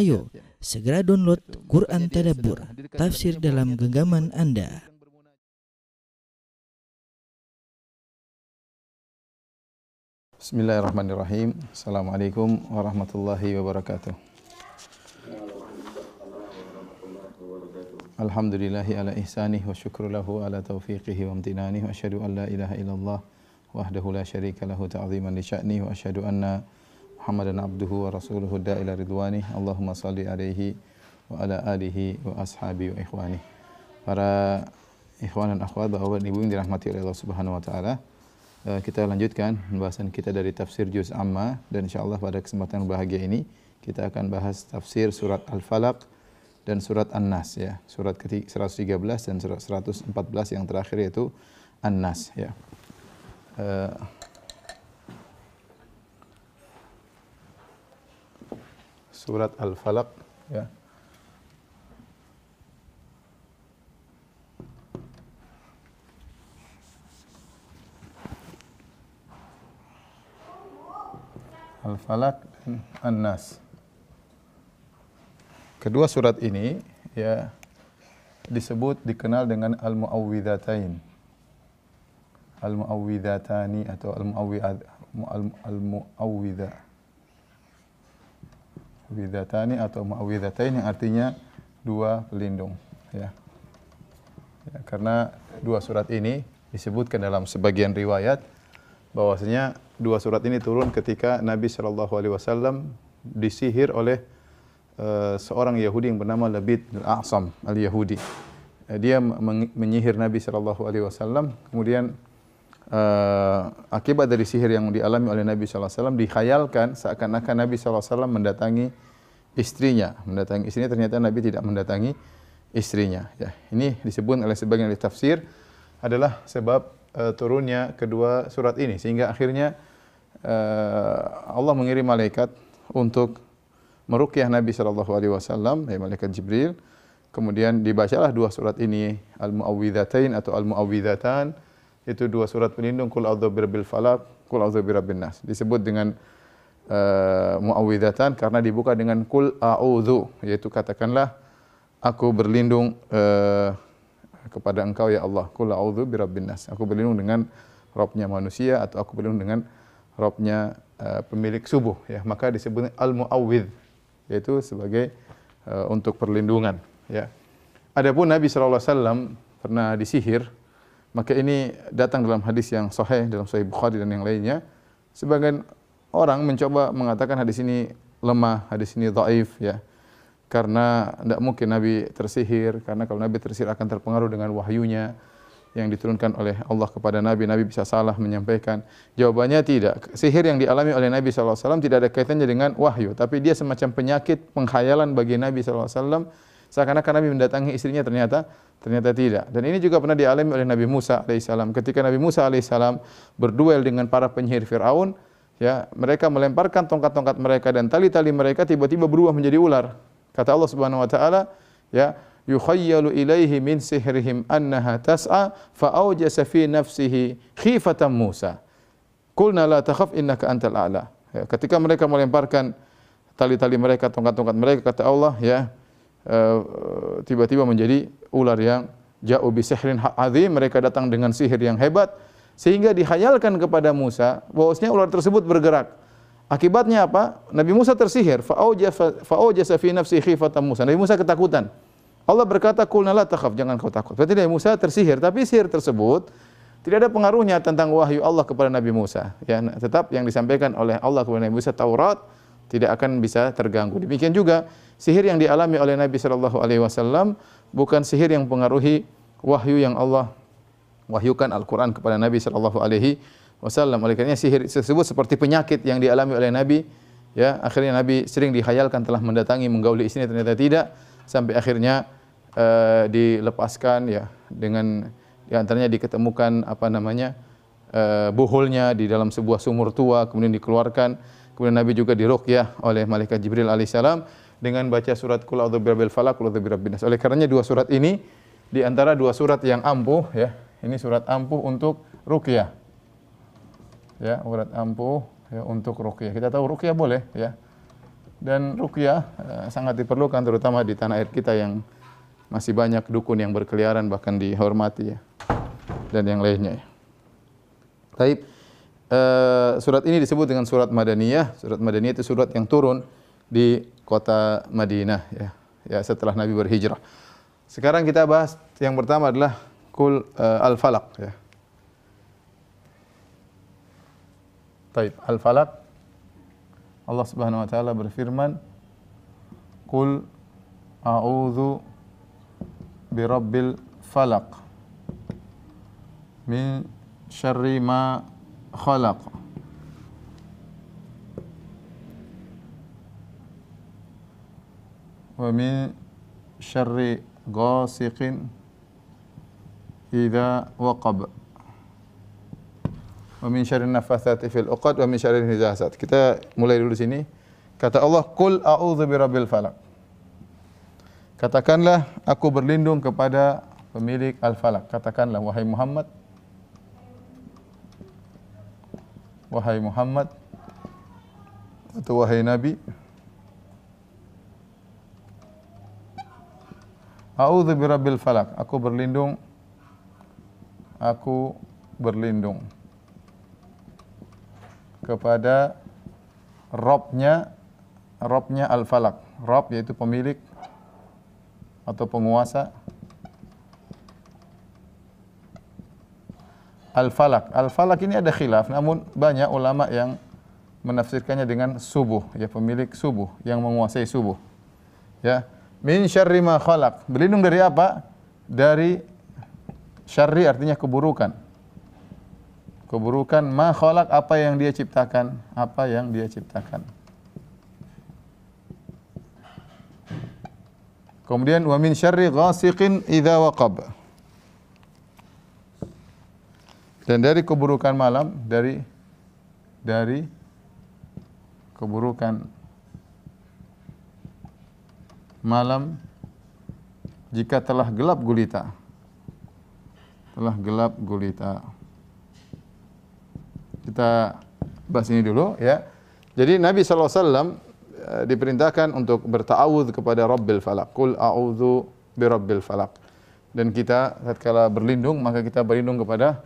Ayo, segera download Quran Tadabbur, tafsir dalam genggaman Anda. Bismillahirrahmanirrahim. Assalamualaikum warahmatullahi wabarakatuh. Alhamdulillahi ala ihsanih wa syukru lahu ala taufiqihi wa amtinanih wa asyhadu an la ilaha illallah wahdahu la syarika lahu ta'ziman li sya'nih wa asyhadu anna Muhammadan abduhu wa rasuluhu da'ila ridwanih Allahumma salli alaihi wa ala alihi wa ashabi wa ikhwani. Para ikhwan dan akhwat bapak ibu yang dirahmati oleh Allah Subhanahu wa taala eh, kita lanjutkan pembahasan kita dari tafsir juz amma dan insyaallah pada kesempatan bahagia ini kita akan bahas tafsir surat Al-Falaq dan surat An-Nas ya. Surat ke-113 dan surat 114 yang terakhir yaitu An-Nas ya. Uh, surat Al-Falaq ya. Al-Falaq dan An-Nas. Kedua surat ini ya disebut dikenal dengan Al-Muawwidzatain. Al-Muawwidzatani atau Al-Muawwidza Widatani atau ma'widhatain yang artinya dua pelindung ya. ya. Karena dua surat ini disebutkan dalam sebagian riwayat bahwasanya dua surat ini turun ketika Nabi Shallallahu alaihi wasallam disihir oleh uh, seorang Yahudi yang bernama Labid al-A'sam al-Yahudi. Dia menyihir Nabi Shallallahu alaihi wasallam kemudian uh, akibat dari sihir yang dialami oleh Nabi SAW dikhayalkan seakan-akan Nabi SAW mendatangi istrinya. Mendatangi istrinya ternyata Nabi tidak mendatangi istrinya. Ya, ini disebut oleh sebagian ahli tafsir adalah sebab uh, turunnya kedua surat ini sehingga akhirnya uh, Allah mengirim malaikat untuk meruqyah Nabi wasallam, ya malaikat Jibril. Kemudian dibacalah dua surat ini Al-Muawwidzatain atau Al-Muawwidzatan itu dua surat pelindung kul a'udzu birabbil falaq kul a'udzu birabbin nas. Disebut dengan uh, muawwidatan karena dibuka dengan kul a'udzu yaitu katakanlah aku berlindung uh, kepada engkau ya Allah. Kul a'udzu birabbin nas. Aku berlindung dengan robnya manusia atau aku berlindung dengan robnya uh, pemilik subuh ya. Maka disebut al muawwidz yaitu sebagai uh, untuk perlindungan ya. Adapun Nabi wasallam pernah disihir maka ini datang dalam hadis yang sahih dalam Sahih Bukhari dan yang lainnya. Sebagian orang mencoba mengatakan hadis ini lemah, hadis ini dhaif ya. Karena tidak mungkin Nabi tersihir, karena kalau Nabi tersihir akan terpengaruh dengan wahyunya yang diturunkan oleh Allah kepada Nabi, Nabi bisa salah menyampaikan. Jawabannya tidak. Sihir yang dialami oleh Nabi SAW tidak ada kaitannya dengan wahyu, tapi dia semacam penyakit pengkhayalan bagi Nabi SAW Seakan-akan Nabi mendatangi istrinya ternyata ternyata tidak. Dan ini juga pernah dialami oleh Nabi Musa alaihissalam. Ketika Nabi Musa alaihissalam berduel dengan para penyihir Firaun, ya mereka melemparkan tongkat-tongkat mereka dan tali-tali mereka tiba-tiba berubah menjadi ular. Kata Allah Subhanahu wa taala, ya yukhayyalu ilaihi min sihrihim annaha tas'a fa awjasa fi nafsihi khifatan Musa. Qulna la takhaf innaka antal a'la. Ya, ketika mereka melemparkan tali-tali mereka, tongkat-tongkat mereka kata Allah, ya tiba-tiba menjadi ular yang jauh bi azim. Mereka datang dengan sihir yang hebat sehingga dihayalkan kepada Musa bahwasanya ular tersebut bergerak. Akibatnya apa? Nabi Musa tersihir. Fa'aujasa fi nafsi khifatan Musa. Nabi Musa ketakutan. Allah berkata kulna la takhaf jangan kau takut. Berarti Nabi Musa tersihir tapi sihir tersebut tidak ada pengaruhnya tentang wahyu Allah kepada Nabi Musa. Ya tetap yang disampaikan oleh Allah kepada Nabi Musa Taurat tidak akan bisa terganggu. Demikian juga sihir yang dialami oleh Nabi Shallallahu Alaihi Wasallam bukan sihir yang pengaruhi wahyu yang Allah wahyukan Al-Quran kepada Nabi Shallallahu Alaihi Wasallam. Oleh karena sihir tersebut seperti penyakit yang dialami oleh Nabi. Ya, akhirnya Nabi sering dihayalkan telah mendatangi menggauli istrinya ternyata tidak sampai akhirnya uh, dilepaskan ya dengan di antaranya diketemukan apa namanya uh, buhulnya di dalam sebuah sumur tua kemudian dikeluarkan Kemudian Nabi juga diruqyah oleh malaikat Jibril alaihissalam dengan baca surat Qul a'udzu birabbil falaq, Qul a'udzu birabbin nas. Oleh karenanya dua surat ini di antara dua surat yang ampuh ya. Ini surat ampuh untuk ruqyah. Ya, surat ampuh ya untuk ruqyah. Kita tahu ruqyah boleh ya. Dan ruqyah uh, sangat diperlukan terutama di tanah air kita yang masih banyak dukun yang berkeliaran bahkan dihormati ya. Dan yang lainnya ya. Taib uh, surat ini disebut dengan surat Madaniyah. Surat Madaniyah itu surat yang turun di kota Madinah ya. Ya setelah Nabi berhijrah. Sekarang kita bahas yang pertama adalah kul uh, al-falaq ya. Taib al-falaq Allah Subhanahu wa taala berfirman Qul a'udzu birabbil falaq min syarri ma syarri ghasiqin idza waqab wa min syarri nafatsati fil uqad wa min syarri nifasat. Kita mulai dulu sini. Kata Allah, "Qul a'udzu birabbil falaq." Katakanlah aku berlindung kepada pemilik al-falak. Katakanlah wahai Muhammad Wahai Muhammad atau wahai Nabi A'udzu birabbil falak. Aku berlindung aku berlindung kepada Robnya Robnya Al-Falak. Rob yaitu pemilik atau penguasa Al-Falak. Al-Falak ini ada khilaf, namun banyak ulama yang menafsirkannya dengan subuh, ya pemilik subuh yang menguasai subuh. Ya. Min syarri ma khalaq. Berlindung dari apa? Dari syarri artinya keburukan keburukan ma khalaq apa yang dia ciptakan apa yang dia ciptakan kemudian wa min syarri ghasiqin idza waqab dan dari keburukan malam dari dari keburukan malam jika telah gelap gulita telah gelap gulita kita bahas ini dulu ya. Jadi Nabi SAW eh, diperintahkan untuk bertawud kepada Rabbil Falak. Kul a'udhu bi Rabbil Falak. Dan kita tatkala berlindung maka kita berlindung kepada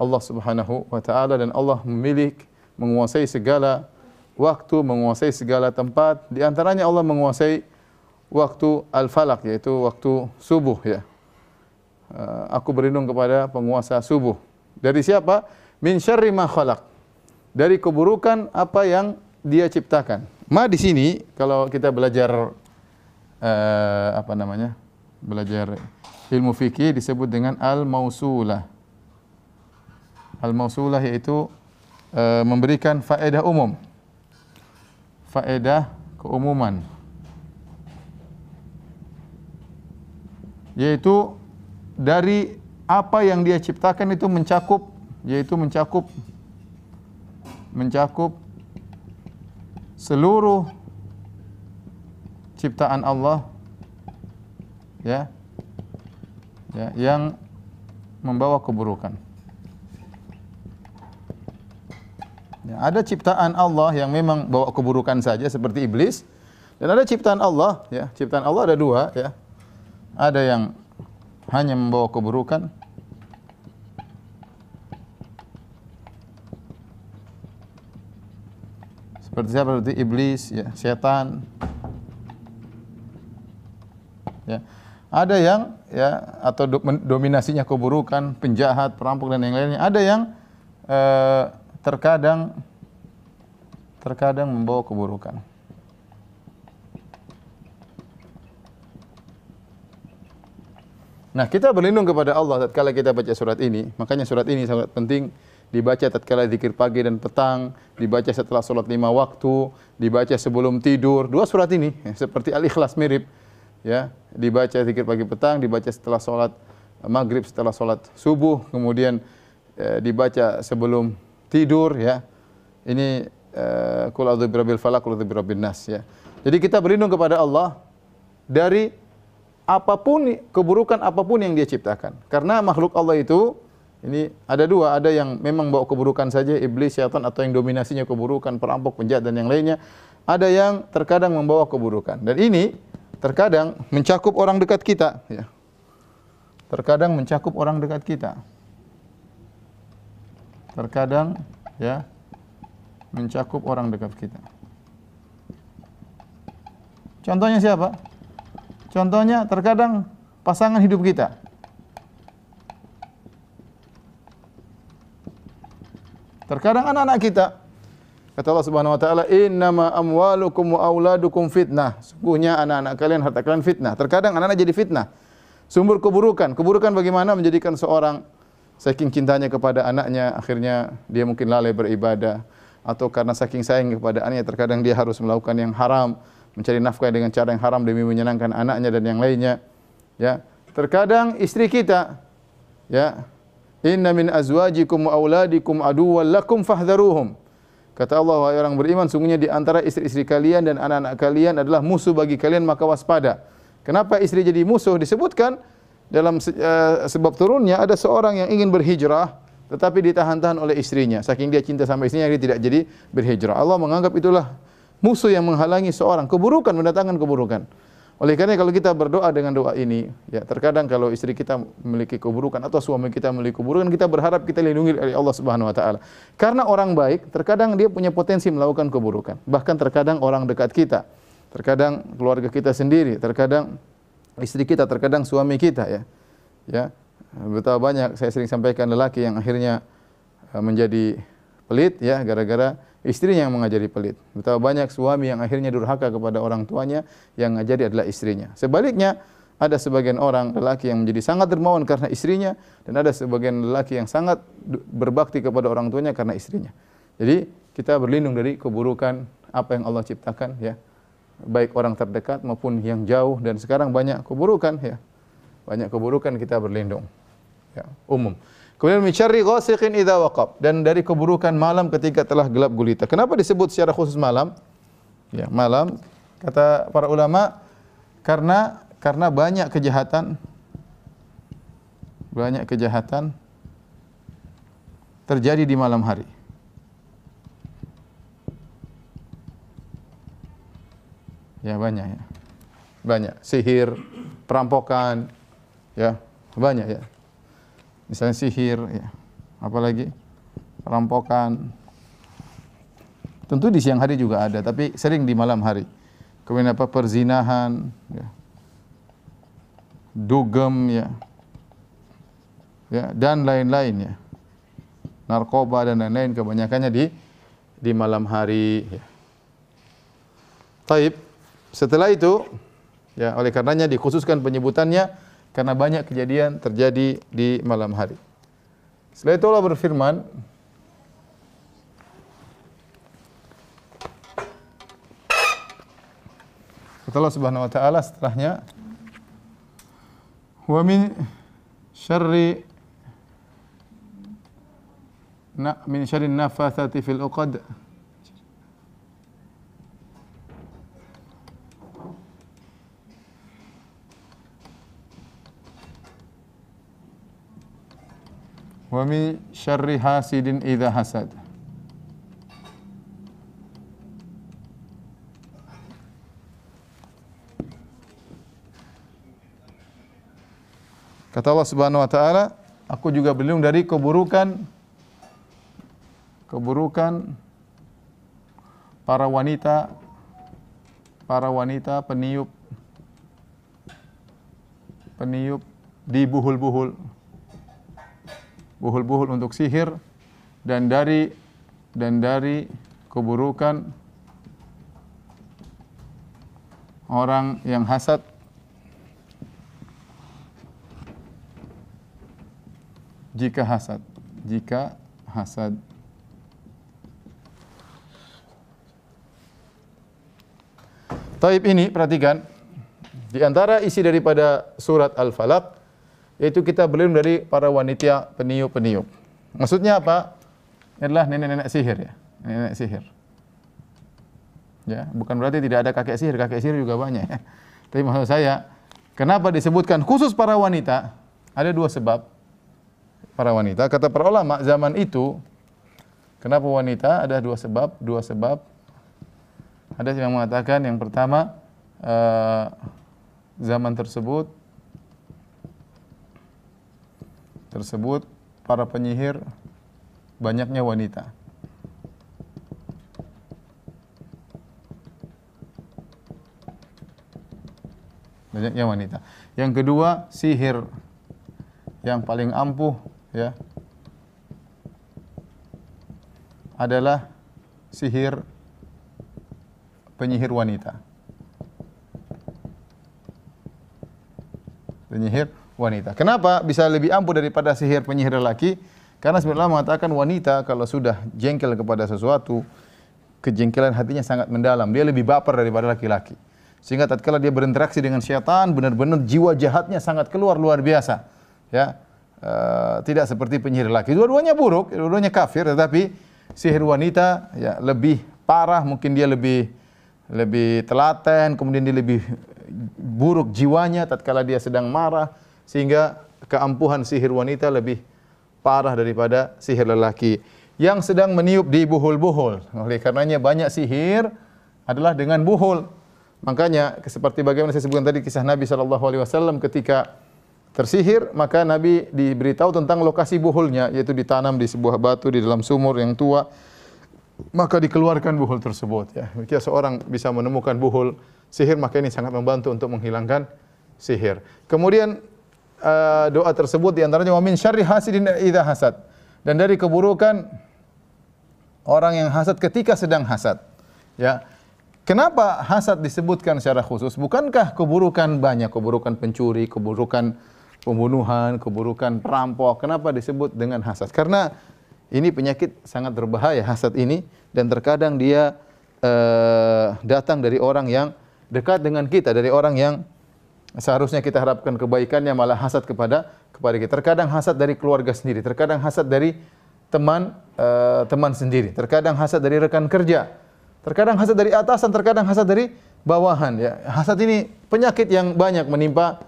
Allah Subhanahu wa taala dan Allah memilih menguasai segala waktu, menguasai segala tempat. Di antaranya Allah menguasai waktu al-falak yaitu waktu subuh ya. Eh, aku berlindung kepada penguasa subuh. Dari siapa? min syarri ma khalaq. Dari keburukan apa yang dia ciptakan. Ma di sini kalau kita belajar uh, apa namanya? Belajar ilmu fikih disebut dengan al-mausulah. Al-mausulah yaitu uh, memberikan faedah umum. Faedah keumuman. Yaitu dari apa yang dia ciptakan itu mencakup yaitu mencakup mencakup seluruh ciptaan Allah ya ya yang membawa keburukan. Ya, ada ciptaan Allah yang memang bawa keburukan saja seperti iblis dan ada ciptaan Allah ya, ciptaan Allah ada dua ya. Ada yang hanya membawa keburukan Seperti siapa? Seperti iblis, ya, setan. Ya. Ada yang ya atau dominasinya keburukan, penjahat, perampok dan yang lainnya. Ada yang eh, terkadang terkadang membawa keburukan. Nah, kita berlindung kepada Allah tatkala kita baca surat ini. Makanya surat ini sangat penting dibaca tatkala zikir pagi dan petang, dibaca setelah sholat lima waktu, dibaca sebelum tidur. Dua surat ini ya, seperti Al-Ikhlas mirip. Ya, dibaca zikir pagi petang, dibaca setelah sholat maghrib, setelah sholat subuh, kemudian eh, dibaca sebelum tidur. Ya, ini kul a'udzu birabbil falaq, kul birabbin nas. Ya. Jadi kita berlindung kepada Allah dari apa pun keburukan apa pun yang dia ciptakan. Karena makhluk Allah itu ini ada dua, ada yang memang bawa keburukan saja, iblis, syaitan atau yang dominasinya keburukan, perampok, penjahat dan yang lainnya. ada yang terkadang membawa keburukan. Dan ini terkadang mencakup orang dekat kita, ya. Terkadang mencakup orang dekat kita. Terkadang ya mencakup orang dekat kita. Contohnya siapa? Contohnya terkadang pasangan hidup kita. Terkadang anak-anak kita. Kata Allah Subhanahu wa taala, "Innama amwalukum wa auladukum fitnah." Sungguhnya anak-anak kalian harta kalian fitnah. Terkadang anak-anak jadi fitnah. Sumber keburukan. Keburukan bagaimana menjadikan seorang saking cintanya kepada anaknya akhirnya dia mungkin lalai beribadah atau karena saking sayang kepada anaknya terkadang dia harus melakukan yang haram, mencari nafkah dengan cara yang haram demi menyenangkan anaknya dan yang lainnya. Ya. Terkadang istri kita ya Inna min azwajikum wa auladikum aduwwan lakum fahdharuhum. Kata Allah, wahai orang beriman, sungguhnya di antara istri-istri kalian dan anak-anak kalian adalah musuh bagi kalian, maka waspada. Kenapa istri jadi musuh? Disebutkan dalam uh, sebab turunnya ada seorang yang ingin berhijrah tetapi ditahan-tahan oleh istrinya. Saking dia cinta sama istrinya dia tidak jadi berhijrah. Allah menganggap itulah musuh yang menghalangi seorang keburukan mendatangkan keburukan. Oleh karena kalau kita berdoa dengan doa ini, ya terkadang kalau istri kita memiliki keburukan atau suami kita memiliki keburukan, kita berharap kita lindungi oleh Allah Subhanahu wa taala. Karena orang baik terkadang dia punya potensi melakukan keburukan. Bahkan terkadang orang dekat kita terkadang keluarga kita sendiri, terkadang istri kita, terkadang suami kita ya. Ya. Betapa banyak saya sering sampaikan lelaki yang akhirnya eh, menjadi pelit ya gara-gara istrinya yang mengajari pelit. Betapa banyak suami yang akhirnya durhaka kepada orang tuanya yang mengajari adalah istrinya. Sebaliknya ada sebagian orang lelaki yang menjadi sangat dermawan karena istrinya dan ada sebagian lelaki yang sangat berbakti kepada orang tuanya karena istrinya. Jadi kita berlindung dari keburukan apa yang Allah ciptakan ya baik orang terdekat maupun yang jauh dan sekarang banyak keburukan ya. Banyak keburukan kita berlindung. Ya, umum. Kemudian mencari ghasiqin idza waqab dan dari keburukan malam ketika telah gelap gulita. Kenapa disebut secara khusus malam? Ya, malam kata para ulama karena karena banyak kejahatan banyak kejahatan terjadi di malam hari. Ya banyak ya. Banyak. Sihir, perampokan, ya banyak ya. Misalnya sihir, ya. Apalagi perampokan. Tentu di siang hari juga ada, tapi sering di malam hari. Kemudian apa perzinahan, ya. dugem, ya, ya dan lain-lain ya. Narkoba dan lain-lain kebanyakannya di di malam hari. Ya. Taib. Setelah itu, ya oleh karenanya dikhususkan penyebutannya karena banyak kejadian terjadi di malam hari. Setelah itu Allah berfirman, Kata Allah Subhanahu wa taala setelahnya wa min syarri na min syarri nafathati fil uqad wa min syarri hasidin idza hasad. Kata Allah Subhanahu wa taala, aku juga berlindung dari keburukan keburukan para wanita para wanita peniup peniup di buhul-buhul buhul-buhul untuk sihir dan dari dan dari keburukan orang yang hasad. Jika hasad jika hasad. Taib ini perhatikan. Di antara isi daripada surat Al-Falaq yaitu kita berlindung dari para wanita peniup-peniup. Maksudnya apa? Ini adalah nenek-nenek sihir ya, nenek sihir. Ya, bukan berarti tidak ada kakek sihir, kakek sihir juga banyak ya. Tapi maksud saya, kenapa disebutkan khusus para wanita? Ada dua sebab. Para wanita, kata para ulama zaman itu, kenapa wanita? Ada dua sebab, dua sebab. Hadis yang mengatakan yang pertama uh, zaman tersebut tersebut para penyihir banyaknya wanita. Banyaknya wanita. Yang kedua, sihir yang paling ampuh ya adalah sihir penyihir wanita. Penyihir wanita. Kenapa bisa lebih ampuh daripada sihir penyihir lelaki? Karena sebenarnya mengatakan wanita kalau sudah jengkel kepada sesuatu, kejengkelan hatinya sangat mendalam. Dia lebih baper daripada laki-laki. Sehingga tatkala dia berinteraksi dengan syaitan, benar-benar jiwa jahatnya sangat keluar luar biasa. Ya, uh, tidak seperti penyihir laki. Dua-duanya buruk, dua-duanya kafir, tetapi sihir wanita ya lebih parah, mungkin dia lebih lebih telaten, kemudian dia lebih buruk jiwanya tatkala dia sedang marah sehingga keampuhan sihir wanita lebih parah daripada sihir lelaki yang sedang meniup di buhul-buhul. Oleh karenanya banyak sihir adalah dengan buhul. Makanya seperti bagaimana saya sebutkan tadi kisah Nabi wasallam ketika tersihir maka Nabi diberitahu tentang lokasi buhulnya yaitu ditanam di sebuah batu di dalam sumur yang tua maka dikeluarkan buhul tersebut ya. Jika seorang bisa menemukan buhul sihir maka ini sangat membantu untuk menghilangkan sihir. Kemudian uh, doa tersebut di antaranya wa min syarri hasidin idza hasad dan dari keburukan orang yang hasad ketika sedang hasad. Ya. Kenapa hasad disebutkan secara khusus? Bukankah keburukan banyak, keburukan pencuri, keburukan pembunuhan, keburukan perampok. Kenapa disebut dengan hasad? Karena ini penyakit sangat berbahaya hasad ini dan terkadang dia uh, datang dari orang yang dekat dengan kita, dari orang yang seharusnya kita harapkan kebaikannya malah hasad kepada kepada kita. Terkadang hasad dari keluarga sendiri, terkadang hasad dari teman uh, teman sendiri, terkadang hasad dari rekan kerja, terkadang hasad dari atasan, terkadang hasad dari bawahan. Ya, hasad ini penyakit yang banyak menimpa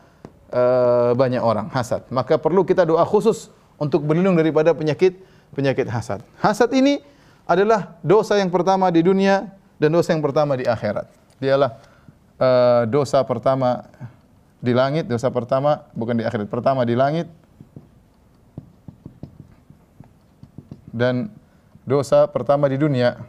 uh, banyak orang. Hasad. Maka perlu kita doa khusus untuk berlindung daripada penyakit penyakit hasad. Hasad ini adalah dosa yang pertama di dunia dan dosa yang pertama di akhirat. Dialah uh, dosa pertama di langit, dosa pertama bukan di akhirat, pertama di langit dan dosa pertama di dunia.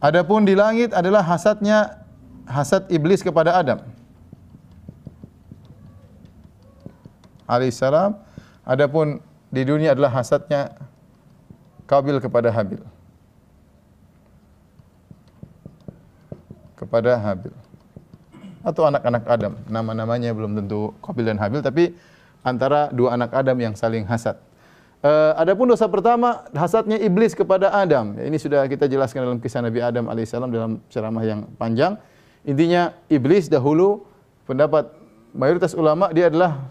Adapun di langit adalah hasadnya hasad iblis kepada Adam. alaihissalam. Adapun di dunia adalah hasadnya Kabil kepada Habil. Kepada Habil. Atau anak-anak Adam. Nama-namanya belum tentu Kabil dan Habil, tapi antara dua anak Adam yang saling hasad. Uh, adapun dosa pertama hasadnya iblis kepada Adam. Ini sudah kita jelaskan dalam kisah Nabi Adam alaihissalam dalam ceramah yang panjang. Intinya iblis dahulu pendapat mayoritas ulama dia adalah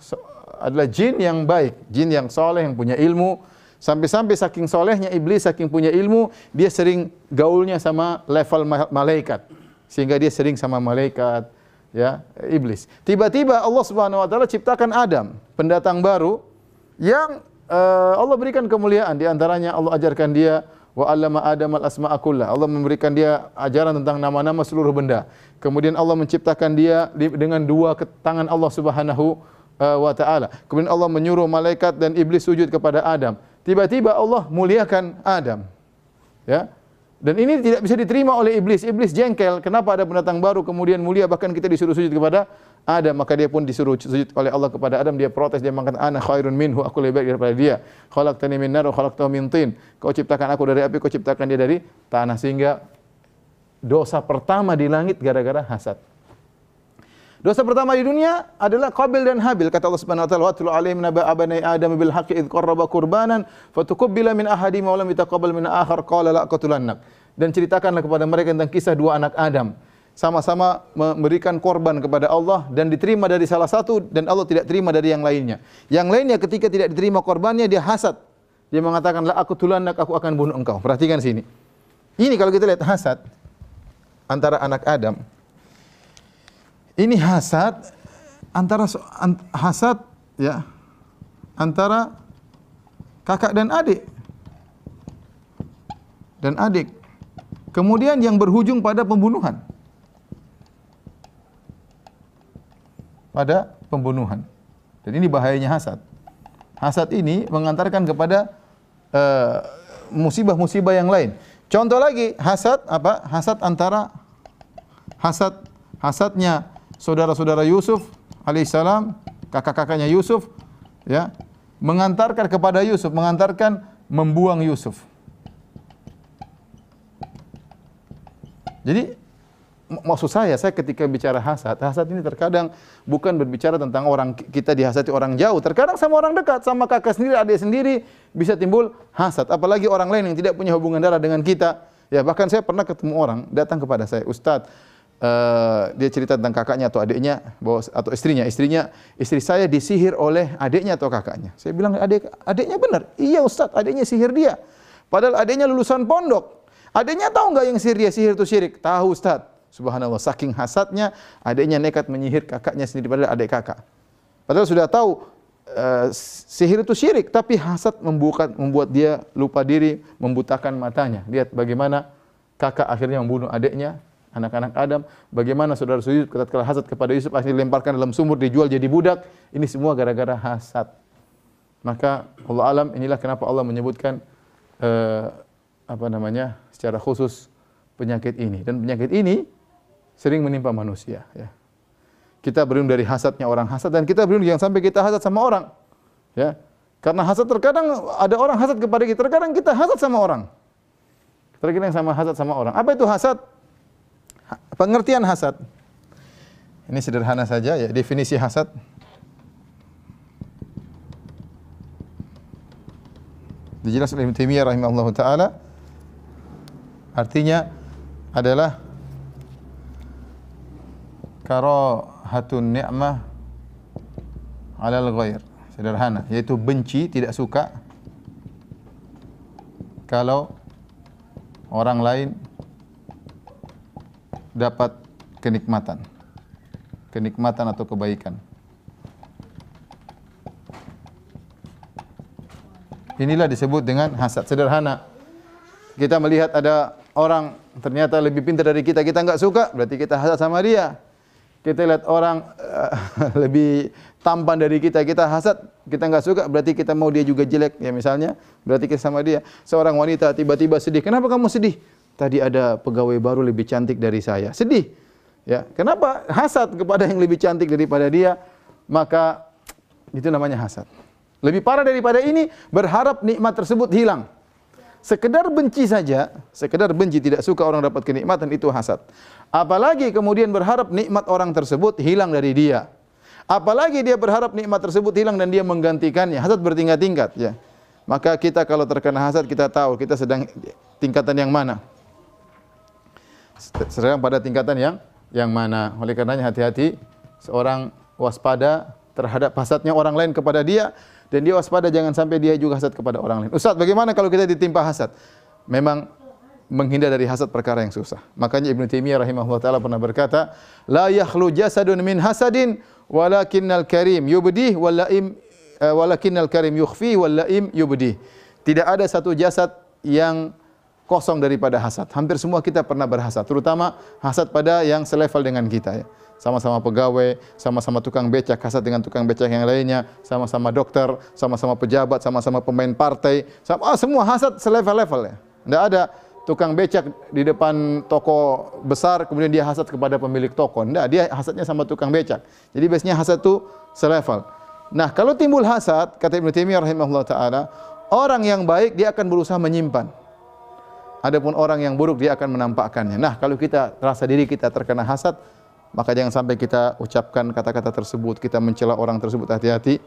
adalah jin yang baik, jin yang soleh, yang punya ilmu. Sampai-sampai saking solehnya iblis, saking punya ilmu, dia sering gaulnya sama level malaikat. Sehingga dia sering sama malaikat, ya iblis. Tiba-tiba Allah Subhanahu wa taala ciptakan Adam, pendatang baru yang uh, Allah berikan kemuliaan di antaranya Allah ajarkan dia wa 'allama Adam al-asma'a Allah memberikan dia ajaran tentang nama-nama seluruh benda. Kemudian Allah menciptakan dia dengan dua tangan Allah Subhanahu uh, wa taala. Kemudian Allah menyuruh malaikat dan iblis sujud kepada Adam. Tiba-tiba Allah muliakan Adam. Ya. Dan ini tidak bisa diterima oleh iblis. Iblis jengkel, kenapa ada pendatang baru kemudian mulia bahkan kita disuruh sujud kepada Adam, maka dia pun disuruh sujud oleh Allah kepada Adam, dia protes, dia mengatakan ana khairun minhu, aku lebih baik daripada dia. Khalaqtani min nar wa khalaqtahu min tin. Kau ciptakan aku dari api, kau ciptakan dia dari tanah sehingga dosa pertama di langit gara-gara hasad. Dosa pertama di dunia adalah Qabil dan Habil. Kata Allah Subhanahu wa taala, "Watlu alaihim naba abani Adam bil haqqi id qarraba qurbanan fatuqabbala min ahadi wa lam yataqabbal min akhar qala la aqtulannak." Dan ceritakanlah kepada mereka tentang kisah dua anak Adam. Sama-sama memberikan korban kepada Allah dan diterima dari salah satu dan Allah tidak terima dari yang lainnya. Yang lainnya ketika tidak diterima korbannya dia hasad. Dia mengatakan, "La aqtulannak, aku akan bunuh engkau." Perhatikan sini. Ini kalau kita lihat hasad antara anak Adam ini hasad antara hasad ya antara kakak dan adik. dan adik. Kemudian yang berujung pada pembunuhan. Pada pembunuhan. Dan ini bahayanya hasad. Hasad ini mengantarkan kepada eh, musibah-musibah uh, yang lain. Contoh lagi, hasad apa? Hasad antara hasad hasadnya saudara-saudara Yusuf alaihissalam, kakak-kakaknya Yusuf ya, mengantarkan kepada Yusuf, mengantarkan membuang Yusuf. Jadi maksud saya, saya ketika bicara hasad, hasad ini terkadang bukan berbicara tentang orang kita dihasati orang jauh, terkadang sama orang dekat, sama kakak sendiri, adik sendiri bisa timbul hasad. Apalagi orang lain yang tidak punya hubungan darah dengan kita. Ya bahkan saya pernah ketemu orang datang kepada saya, Ustadz, uh, dia cerita tentang kakaknya atau adiknya, bahwa, atau istrinya, istrinya, istri saya disihir oleh adiknya atau kakaknya. Saya bilang adik, adiknya benar, iya Ustadz, adiknya sihir dia. Padahal adiknya lulusan pondok. Adiknya tahu nggak yang sihir dia sihir itu syirik? Tahu Ustaz. Subhanallah, saking hasadnya adiknya nekat menyihir kakaknya sendiri padahal adik kakak. Padahal sudah tahu uh, sihir itu syirik, tapi hasad membuat membuat dia lupa diri, membutakan matanya. Lihat bagaimana kakak akhirnya membunuh adiknya, anak-anak Adam, bagaimana saudara Yusuf ketika hasad kepada Yusuf akhirnya dilemparkan dalam sumur dijual jadi budak. Ini semua gara-gara hasad. Maka Allah alam inilah kenapa Allah menyebutkan uh, apa namanya secara khusus penyakit ini dan penyakit ini sering menimpa manusia ya. Kita berlindung dari hasadnya orang hasad dan kita berlindung jangan sampai kita hasad sama orang. Ya. Karena hasad terkadang ada orang hasad kepada kita, terkadang kita hasad sama orang. Terkadang sama hasad sama orang. Apa itu hasad? Pengertian hasad. Ini sederhana saja ya, definisi hasad. Dijelaskan oleh Ibnu Taimiyah rahimahullahu taala Artinya adalah karahatun ni'mah alal ghair. Sederhana, yaitu benci, tidak suka kalau orang lain dapat kenikmatan. Kenikmatan atau kebaikan. Inilah disebut dengan hasad sederhana. Kita melihat ada orang ternyata lebih pintar dari kita, kita enggak suka, berarti kita hasad sama dia. Kita lihat orang uh, lebih tampan dari kita, kita hasad, kita enggak suka, berarti kita mau dia juga jelek, ya misalnya, berarti kita sama dia. Seorang wanita tiba-tiba sedih, kenapa kamu sedih? Tadi ada pegawai baru lebih cantik dari saya, sedih. Ya, kenapa hasad kepada yang lebih cantik daripada dia? Maka itu namanya hasad. Lebih parah daripada ini, berharap nikmat tersebut hilang. Sekedar benci saja, sekedar benci tidak suka orang dapat kenikmatan itu hasad. Apalagi kemudian berharap nikmat orang tersebut hilang dari dia. Apalagi dia berharap nikmat tersebut hilang dan dia menggantikannya. Hasad bertingkat-tingkat ya. Maka kita kalau terkena hasad kita tahu kita sedang tingkatan yang mana. Sedang pada tingkatan yang yang mana. Oleh karenanya hati-hati seorang waspada terhadap hasadnya orang lain kepada dia dan dia waspada jangan sampai dia juga hasad kepada orang lain. Ustaz, bagaimana kalau kita ditimpa hasad? Memang menghindar dari hasad perkara yang susah. Makanya Ibnu Taimiyah rahimahullah taala pernah berkata, "La yakhlu jasadun min hasadin walakinnal karim yubdih wal laim uh, walakinnal karim yukhfi wal yubdih." Tidak ada satu jasad yang kosong daripada hasad. Hampir semua kita pernah berhasad, terutama hasad pada yang selevel dengan kita ya sama-sama pegawai, sama-sama tukang becak, kasat dengan tukang becak yang lainnya, sama-sama dokter, sama-sama pejabat, sama-sama pemain partai, sama, ah, semua hasad selevel-level ya. Tidak ada tukang becak di depan toko besar, kemudian dia hasad kepada pemilik toko. Tidak, dia hasadnya sama tukang becak. Jadi biasanya hasad itu selevel. Nah, kalau timbul hasad, kata Ibnu Taimiyah rahimahullah taala, orang yang baik dia akan berusaha menyimpan. Adapun orang yang buruk dia akan menampakkannya. Nah, kalau kita rasa diri kita terkena hasad, maka jangan sampai kita ucapkan kata-kata tersebut, kita mencela orang tersebut hati-hati.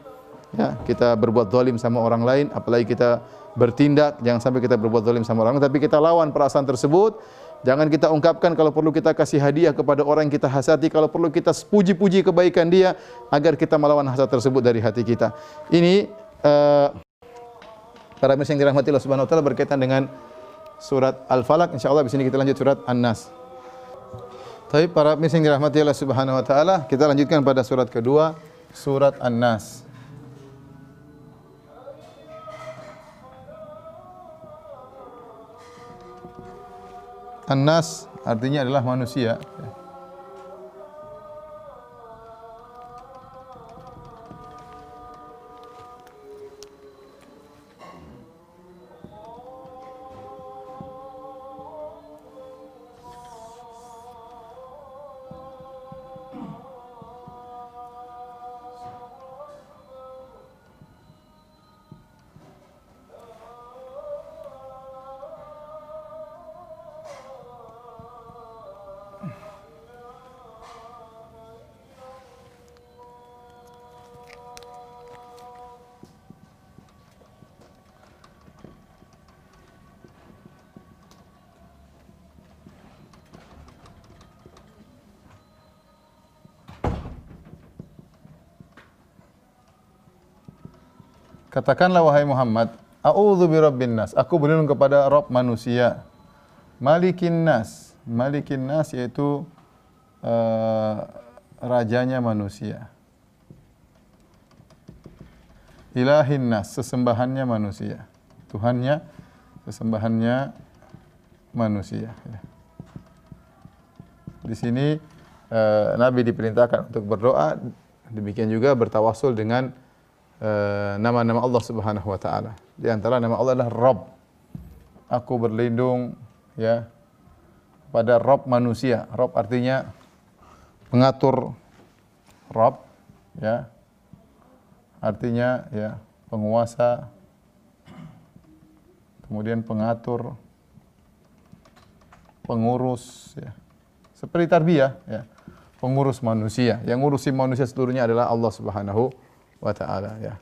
Ya, kita berbuat zalim sama orang lain, apalagi kita bertindak, jangan sampai kita berbuat zalim sama orang tapi kita lawan perasaan tersebut. Jangan kita ungkapkan kalau perlu kita kasih hadiah kepada orang yang kita hasati, kalau perlu kita puji-puji kebaikan dia agar kita melawan hasad tersebut dari hati kita. Ini uh, para yang dirahmati Allah Subhanahu wa taala berkaitan dengan surat Al-Falaq. Insyaallah di sini kita lanjut surat An-Nas. Tapi para pemirsa yang dirahmati Allah Subhanahu wa taala, kita lanjutkan pada surat kedua, surat An-Nas. An-nas artinya adalah manusia. Katakanlah wahai Muhammad, A'udzu birabbin nas. Aku berlindung kepada Rabb manusia. Malikin nas. Malikin nas yaitu uh, rajanya manusia. Ilahin nas, sesembahannya manusia. Tuhannya, sesembahannya manusia. Di sini uh, Nabi diperintahkan untuk berdoa, demikian juga bertawasul dengan nama-nama uh, Allah Subhanahu wa taala. Di antara nama Allah adalah Rabb. Aku berlindung ya pada Rabb manusia. Rabb artinya pengatur Rabb ya. Artinya ya penguasa kemudian pengatur pengurus ya. Seperti tarbiyah ya. Pengurus manusia. Yang ngurusi manusia seluruhnya adalah Allah Subhanahu taala ya.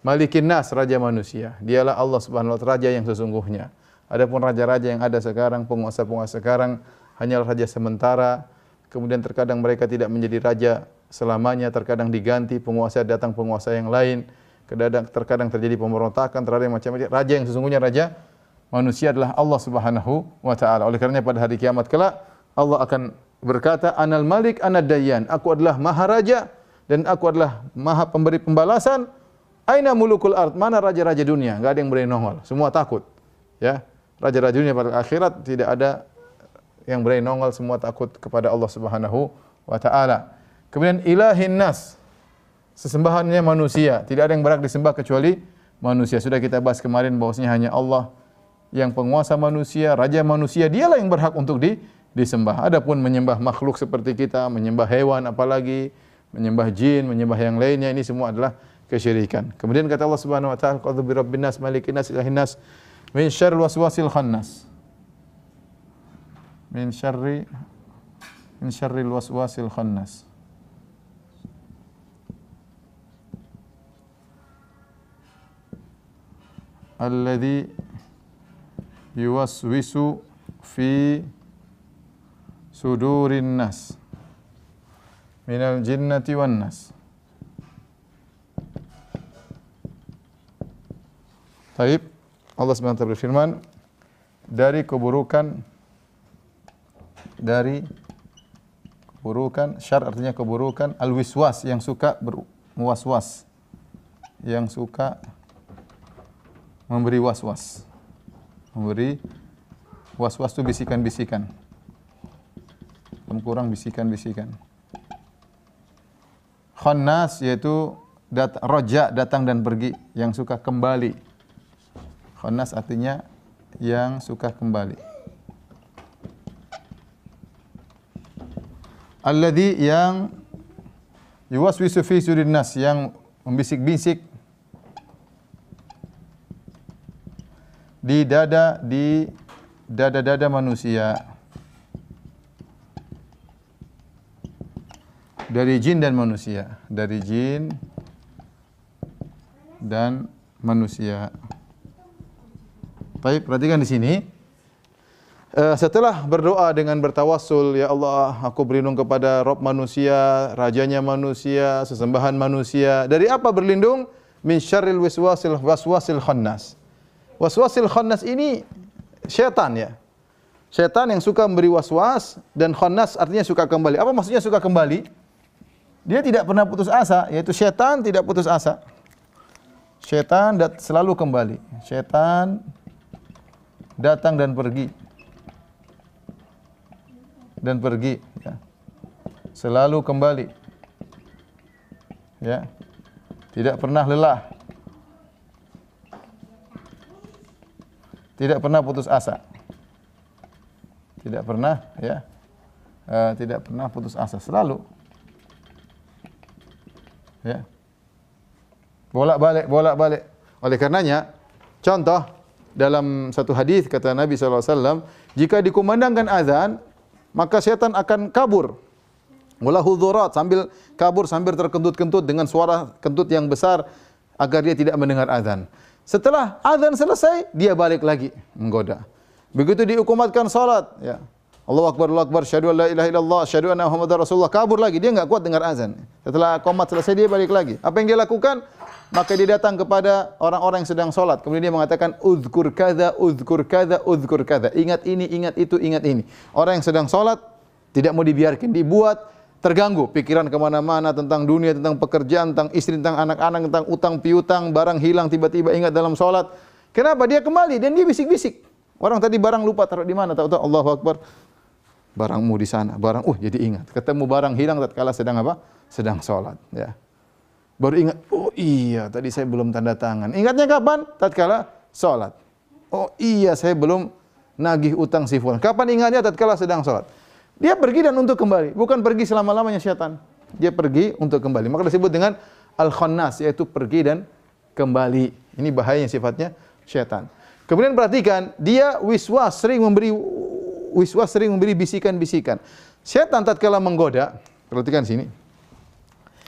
Malikin nas raja manusia. Dialah Allah Subhanahu wa taala raja yang sesungguhnya. Adapun raja-raja yang ada sekarang, penguasa-penguasa sekarang hanyalah raja sementara. Kemudian terkadang mereka tidak menjadi raja selamanya, terkadang diganti penguasa datang penguasa yang lain. Terkadang, terkadang terjadi pemberontakan terhadap macam-macam. Raja yang sesungguhnya raja manusia adalah Allah Subhanahu wa taala. Oleh karenanya pada hari kiamat kelak Allah akan berkata, "Anal Malik, anad Dayyan." Aku adalah Maharaja dan aku adalah maha pemberi pembalasan. Aina mulukul ard? Mana raja-raja dunia? Enggak ada yang berani nongol. Semua takut. Ya. Raja-raja dunia pada akhirat tidak ada yang berani nongol, semua takut kepada Allah Subhanahu wa taala. Kemudian ilahin nas. Sesembahannya manusia, tidak ada yang berhak disembah kecuali manusia. Sudah kita bahas kemarin bahwasanya hanya Allah yang penguasa manusia, raja manusia, dialah yang berhak untuk di, disembah. Adapun menyembah makhluk seperti kita, menyembah hewan apalagi menyembah jin, menyembah yang lainnya ini semua adalah kesyirikan. Kemudian kata Allah Subhanahu wa taala, "Qul bi rabbin nas, malikin nas, ilahin nas, min syarril waswasil khannas." Min syarri min syarril waswasil khannas. Alladhi yuwaswisu fi sudurin nas minal jinnati wan nas. Taib Allah SWT berfirman dari keburukan dari keburukan syar artinya keburukan al wiswas yang suka berwas-was yang suka memberi was-was. Memberi was-was itu bisikan-bisikan. Kurang bisikan-bisikan Khannas yaitu dat roja datang dan pergi yang suka kembali. Khannas artinya yang suka kembali. Alladhi yang yuwaswisu fi surin nas yang membisik-bisik di dada di dada-dada manusia. Dari jin dan manusia, dari jin dan manusia. Baik, perhatikan di sini. Uh, setelah berdoa dengan bertawassul, ya Allah, aku berlindung kepada Rob manusia, rajanya manusia, sesembahan manusia. Dari apa berlindung? Min syarril waswasil waswasil khannas. Waswasil khannas ini syaitan ya. Syaitan yang suka memberi waswas dan khannas artinya suka kembali. Apa maksudnya suka kembali? Dia tidak pernah putus asa, yaitu setan tidak putus asa. Setan dat selalu kembali. Setan datang dan pergi. dan pergi ya. Selalu kembali. Ya. Tidak pernah lelah. Tidak pernah putus asa. Tidak pernah ya. Uh, tidak pernah putus asa selalu. Ya. Bolak-balik, bolak-balik. Oleh karenanya, contoh dalam satu hadis kata Nabi SAW, jika dikumandangkan azan, maka setan akan kabur. Walahu dhurat, sambil kabur, sambil terkentut-kentut dengan suara kentut yang besar, agar dia tidak mendengar azan. Setelah azan selesai, dia balik lagi menggoda. Begitu diukumatkan salat, ya. Allah Akbar, Allah Akbar, syahadu la ilaha illallah, syahadu anna Muhammad Rasulullah, kabur lagi. Dia enggak kuat dengar azan. Setelah komat selesai, dia balik lagi. Apa yang dia lakukan? maka dia datang kepada orang-orang yang sedang sholat. Kemudian dia mengatakan, uzkur kada, uzkur kada, uzkur kada. Ingat ini, ingat itu, ingat ini. Orang yang sedang sholat, tidak mau dibiarkan. Dibuat terganggu. Pikiran ke mana-mana tentang dunia, tentang pekerjaan, tentang istri, tentang anak-anak, tentang utang piutang, barang hilang, tiba-tiba ingat dalam sholat. Kenapa? Dia kembali dan dia bisik-bisik. Orang tadi barang lupa taruh di mana? Tahu-tahu Allahu Akbar. Barangmu di sana. Barang, uh jadi ingat. Ketemu barang hilang tatkala sedang apa? Sedang sholat. Ya. Baru ingat, oh iya tadi saya belum tanda tangan. Ingatnya kapan? Tatkala sholat. Oh iya saya belum nagih utang si fulan. Kapan ingatnya? Tatkala sedang sholat. Dia pergi dan untuk kembali. Bukan pergi selama-lamanya syaitan. Dia pergi untuk kembali. Maka disebut dengan al-khannas, yaitu pergi dan kembali. Ini bahayanya sifatnya syaitan. Kemudian perhatikan, dia wiswas sering memberi wiswas sering memberi bisikan-bisikan. Syaitan tatkala menggoda, perhatikan sini.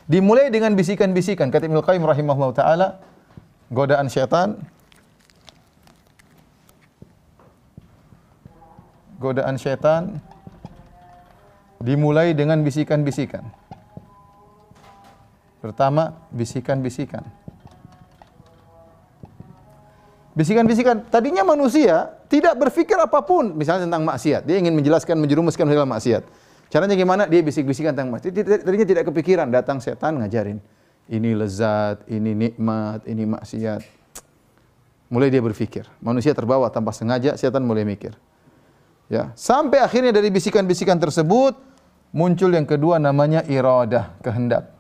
Dimulai dengan bisikan-bisikan. Kata Ibnu Qayyim rahimahullah taala, godaan syaitan godaan syaitan dimulai dengan bisikan-bisikan. Pertama, bisikan-bisikan. Bisikan-bisikan. Tadinya manusia tidak berpikir apa pun, misalnya tentang maksiat. Dia ingin menjelaskan, menjerumuskan dalam maksiat. Caranya gimana? Dia bisik-bisikan tentang masjid. Tadinya tidak kepikiran, datang setan ngajarin. Ini lezat, ini nikmat, ini maksiat. Mulai dia berpikir. Manusia terbawa tanpa sengaja, setan mulai mikir. Ya, sampai akhirnya dari bisikan-bisikan tersebut muncul yang kedua namanya iradah, kehendak.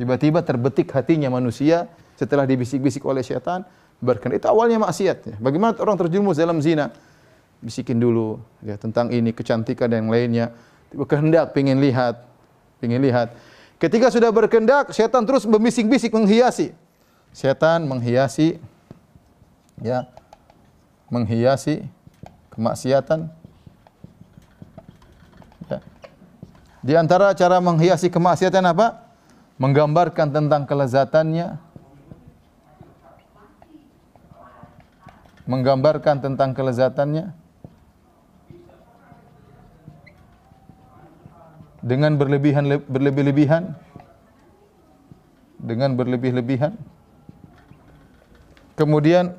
Tiba-tiba terbetik hatinya manusia setelah dibisik-bisik oleh setan berkehendak. Itu awalnya maksiat. Ya. Bagaimana orang terjerumus dalam zina? bisikin dulu ya tentang ini kecantikan yang lainnya. Kehendak pengen lihat, pengen lihat. Ketika sudah berkehendak, setan terus membisik-bisik menghiasi. Setan menghiasi ya menghiasi kemaksiatan. Ya. Di antara cara menghiasi kemaksiatan apa? Menggambarkan tentang kelezatannya, menggambarkan tentang kelezatannya, dengan berlebihan berlebih-lebihan? Dengan berlebih-lebihan? Kemudian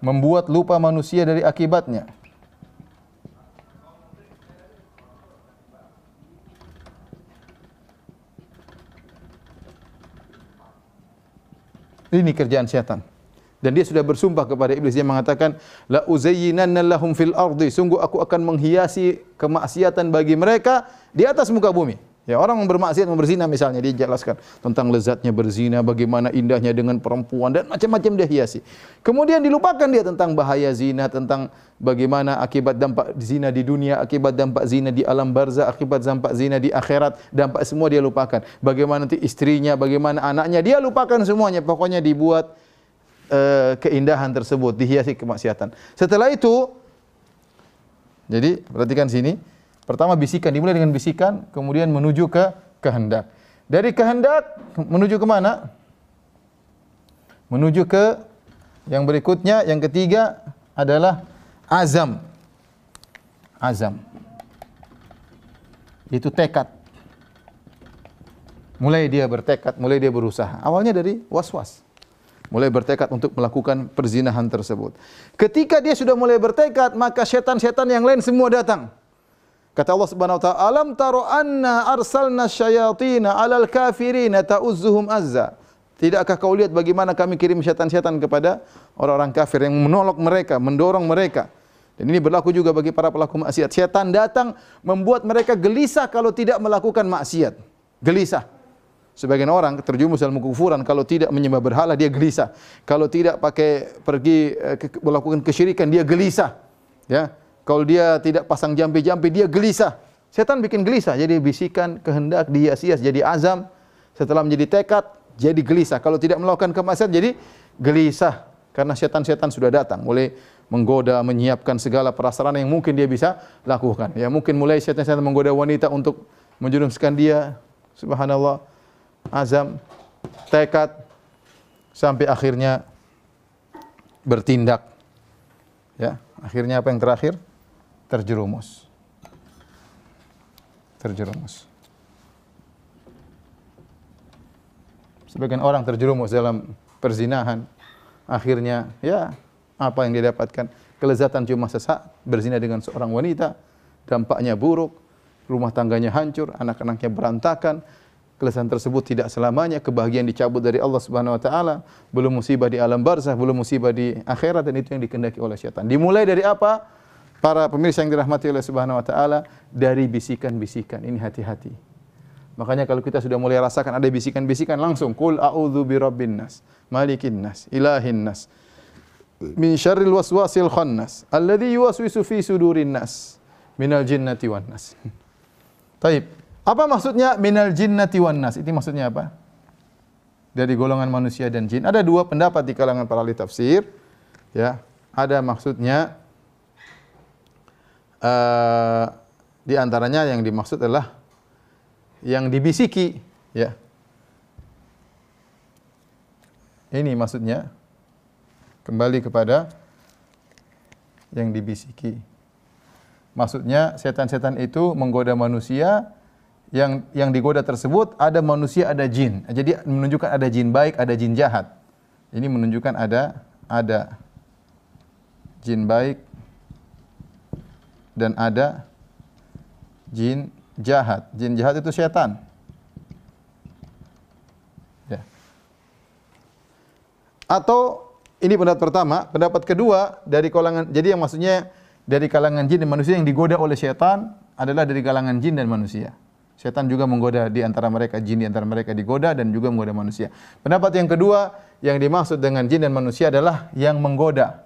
membuat lupa manusia dari akibatnya? Ini kerjaan setan dan dia sudah bersumpah kepada iblis. Dia mengatakan la uzayyinanna lahum fil ardi. Sungguh aku akan menghiasi kemaksiatan bagi mereka di atas muka bumi. Ya orang yang bermaksiat berzina misalnya dia jelaskan tentang lezatnya berzina bagaimana indahnya dengan perempuan dan macam-macam dia hiasi. Kemudian dilupakan dia tentang bahaya zina tentang bagaimana akibat dampak zina di dunia akibat dampak zina di alam barzah akibat dampak zina di akhirat. Dampak semua dia lupakan. Bagaimana nanti istrinya bagaimana anaknya dia lupakan semuanya. Pokoknya dibuat uh, keindahan tersebut, dihiasi kemaksiatan. Setelah itu, jadi perhatikan sini, pertama bisikan, dimulai dengan bisikan, kemudian menuju ke kehendak. Dari kehendak menuju ke mana? Menuju ke yang berikutnya, yang ketiga adalah azam. Azam. Itu tekad. Mulai dia bertekad, mulai dia berusaha. Awalnya dari was-was mulai bertekad untuk melakukan perzinahan tersebut. Ketika dia sudah mulai bertekad, maka setan-setan yang lain semua datang. Kata Allah Subhanahu wa taala, "Alam taro anna arsalna syayatina 'alal kafirina ta'uzzuhum azza." Tidakkah kau lihat bagaimana kami kirim setan-setan kepada orang-orang kafir yang menolak mereka, mendorong mereka? Dan ini berlaku juga bagi para pelaku maksiat. Setan datang membuat mereka gelisah kalau tidak melakukan maksiat. Gelisah. Sebagian orang terjumus dalam kekufuran kalau tidak menyembah berhala dia gelisah. Kalau tidak pakai pergi eh, melakukan kesyirikan dia gelisah. Ya. Kalau dia tidak pasang jampi-jampi dia gelisah. Setan bikin gelisah jadi bisikan kehendak dia sia jadi azam setelah menjadi tekad jadi gelisah. Kalau tidak melakukan kemaksiatan jadi gelisah karena setan-setan sudah datang mulai menggoda, menyiapkan segala prasarana yang mungkin dia bisa lakukan. Ya mungkin mulai setan-setan menggoda wanita untuk menjerumuskan dia subhanallah azam, tekad sampai akhirnya bertindak. Ya, akhirnya apa yang terakhir? Terjerumus. Terjerumus. Sebagian orang terjerumus dalam perzinahan, akhirnya ya apa yang dia dapatkan? Kelezatan cuma sesaat, berzina dengan seorang wanita, dampaknya buruk, rumah tangganya hancur, anak-anaknya berantakan, kelezatan tersebut tidak selamanya, kebahagiaan dicabut dari Allah Subhanahu wa taala, belum musibah di alam barzah, belum musibah di akhirat dan itu yang dikendaki oleh syaitan. Dimulai dari apa? Para pemirsa yang dirahmati oleh Subhanahu wa taala dari bisikan-bisikan. Ini hati-hati. Makanya kalau kita sudah mulai rasakan ada bisikan-bisikan langsung qul a'udzu birabbin nas, malikin nas, ilahin nas, min syarril waswasil khannas, alladzi yuwaswisu fi sudurin nas, minal jinnati wan nas. Taib. Apa maksudnya minal jinnati wan nas? Itu maksudnya apa? Dari golongan manusia dan jin. Ada dua pendapat di kalangan para ahli tafsir. Ya, ada maksudnya uh, di antaranya yang dimaksud adalah yang dibisiki, ya. Ini maksudnya kembali kepada yang dibisiki. Maksudnya setan-setan itu menggoda manusia yang yang digoda tersebut ada manusia, ada jin. Jadi menunjukkan ada jin baik, ada jin jahat. Ini menunjukkan ada ada jin baik dan ada jin jahat. Jin jahat itu setan. Ya. Atau ini pendapat pertama, pendapat kedua dari kalangan jadi yang maksudnya dari kalangan jin dan manusia yang digoda oleh setan adalah dari kalangan jin dan manusia. Setan juga menggoda di antara mereka, jin di antara mereka digoda dan juga menggoda manusia. Pendapat yang kedua, yang dimaksud dengan jin dan manusia adalah yang menggoda.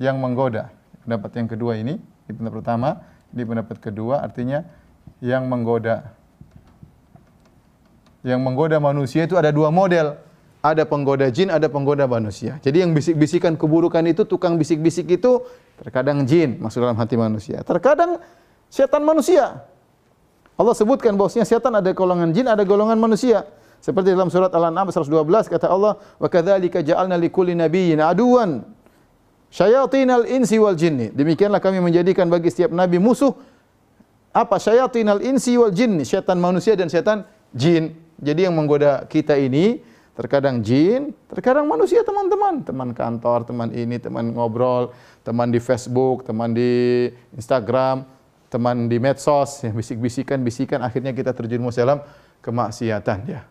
Yang menggoda. Pendapat yang kedua ini, ini pendapat pertama, ini pendapat kedua artinya yang menggoda. Yang menggoda manusia itu ada dua model. Ada penggoda jin, ada penggoda manusia. Jadi yang bisik-bisikan keburukan itu, tukang bisik-bisik itu terkadang jin masuk dalam hati manusia. Terkadang setan manusia. Allah sebutkan bahwasanya setan ada golongan jin, ada golongan manusia. Seperti dalam surat Al-An'am 112 kata Allah, "Wa kadzalika ja'alna likulli nabiyyin aduwan syayatinal insi wal jinni." Demikianlah kami menjadikan bagi setiap nabi musuh apa? Syayatinal insi wal jinni, setan manusia dan setan jin. Jadi yang menggoda kita ini terkadang jin, terkadang manusia teman-teman, teman kantor, teman ini, teman ngobrol, teman di Facebook, teman di Instagram, teman di medsos, yang bisik-bisikan, bisikan, akhirnya kita terjerumus dalam kemaksiatan. Ya.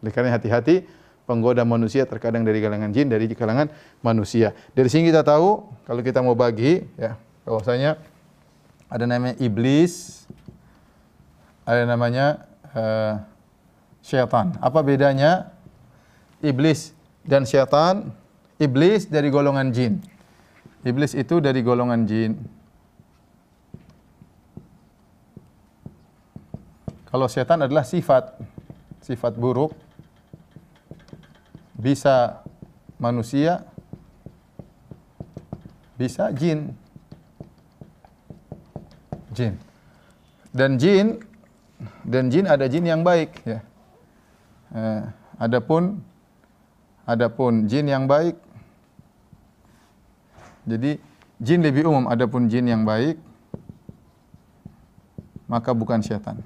Oleh karena hati-hati, penggoda manusia terkadang dari kalangan jin, dari kalangan manusia. Dari sini kita tahu, kalau kita mau bagi, ya, bahwasanya ada namanya iblis, ada namanya uh, syaitan. Apa bedanya iblis dan syaitan? Iblis dari golongan jin. Iblis itu dari golongan jin. Kalau setan adalah sifat, sifat buruk, bisa manusia, bisa jin. Jin. Dan jin dan jin ada jin yang baik ya. Eh, adapun adapun jin yang baik jadi jin lebih umum adapun jin yang baik maka bukan syaitan.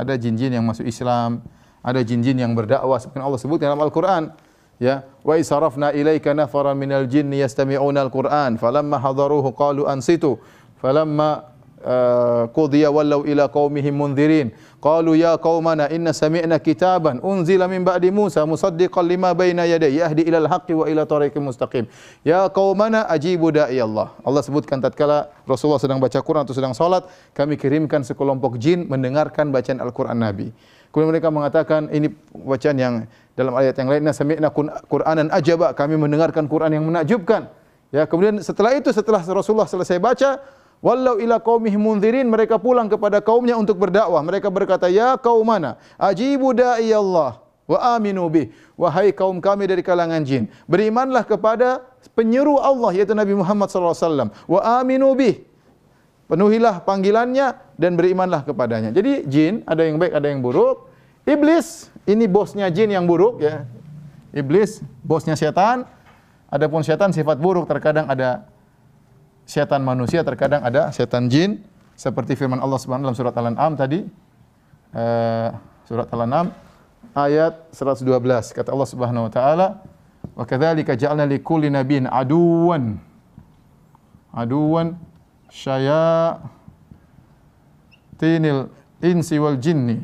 Ada jin-jin yang masuk Islam, ada jin-jin yang berdakwah seperti Allah sebut dalam Al-Qur'an. Ya, wa isarafna ilaika nafaran minal jinni yastami'una al-Qur'an falamma hadaruhu qalu ansitu falamma qudiya wallau ila qaumihim mundzirin qalu ya qaumana inna sami'na kitaban unzila min ba'di Musa musaddiqan lima baina yadayhi yahdi ilal haqqi wa ila tariqim mustaqim. Ya qaumana ajibu da'i Allah. Allah sebutkan tatkala Rasulullah sedang baca Quran atau sedang salat kami kirimkan sekelompok jin mendengarkan bacaan Al-Qur'an Nabi. Kemudian mereka mengatakan ini bacaan yang dalam ayat yang lainnya sami'na Qur'anan ajaba kami mendengarkan Quran yang menakjubkan. Ya, kemudian setelah itu setelah Rasulullah selesai baca, wallau ila qaumihim mundzirin mereka pulang kepada kaumnya untuk berdakwah. Mereka berkata, "Ya qaumana, ajibu da'i Allah wa aminu bih." Wahai kaum kami dari kalangan jin, berimanlah kepada penyeru Allah yaitu Nabi Muhammad sallallahu alaihi wasallam. Wa aminu bih. Penuhilah panggilannya dan berimanlah kepadanya. Jadi jin ada yang baik, ada yang buruk. Iblis ini bosnya jin yang buruk ya. Iblis bosnya setan. Adapun setan sifat buruk terkadang ada setan manusia, terkadang ada setan jin seperti firman Allah Subhanahu dalam surat Al-An'am tadi. Uh, surat Al-An'am ayat 112 kata Allah Subhanahu wa taala wa kadzalika ja'alna likulli nabiyyin aduwan. Aduwan syaya tinil insi wal jinni.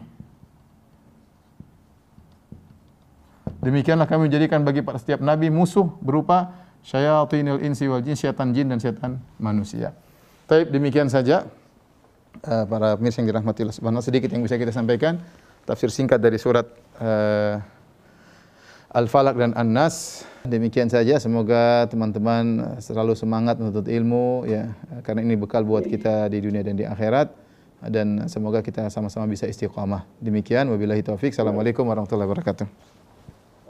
Demikianlah kami menjadikan bagi setiap nabi musuh berupa syayatinil insi wal jin, syaitan jin dan syaitan manusia. Baik, demikian saja uh, para pemirsa yang dirahmati Allah Subhanahu sedikit yang bisa kita sampaikan tafsir singkat dari surat uh, Al-Falaq dan An-Nas. Demikian saja semoga teman-teman selalu semangat menuntut ilmu ya karena ini bekal buat kita di dunia dan di akhirat dan semoga kita sama-sama bisa istiqamah. Demikian wabillahi taufik. Assalamualaikum warahmatullahi wabarakatuh.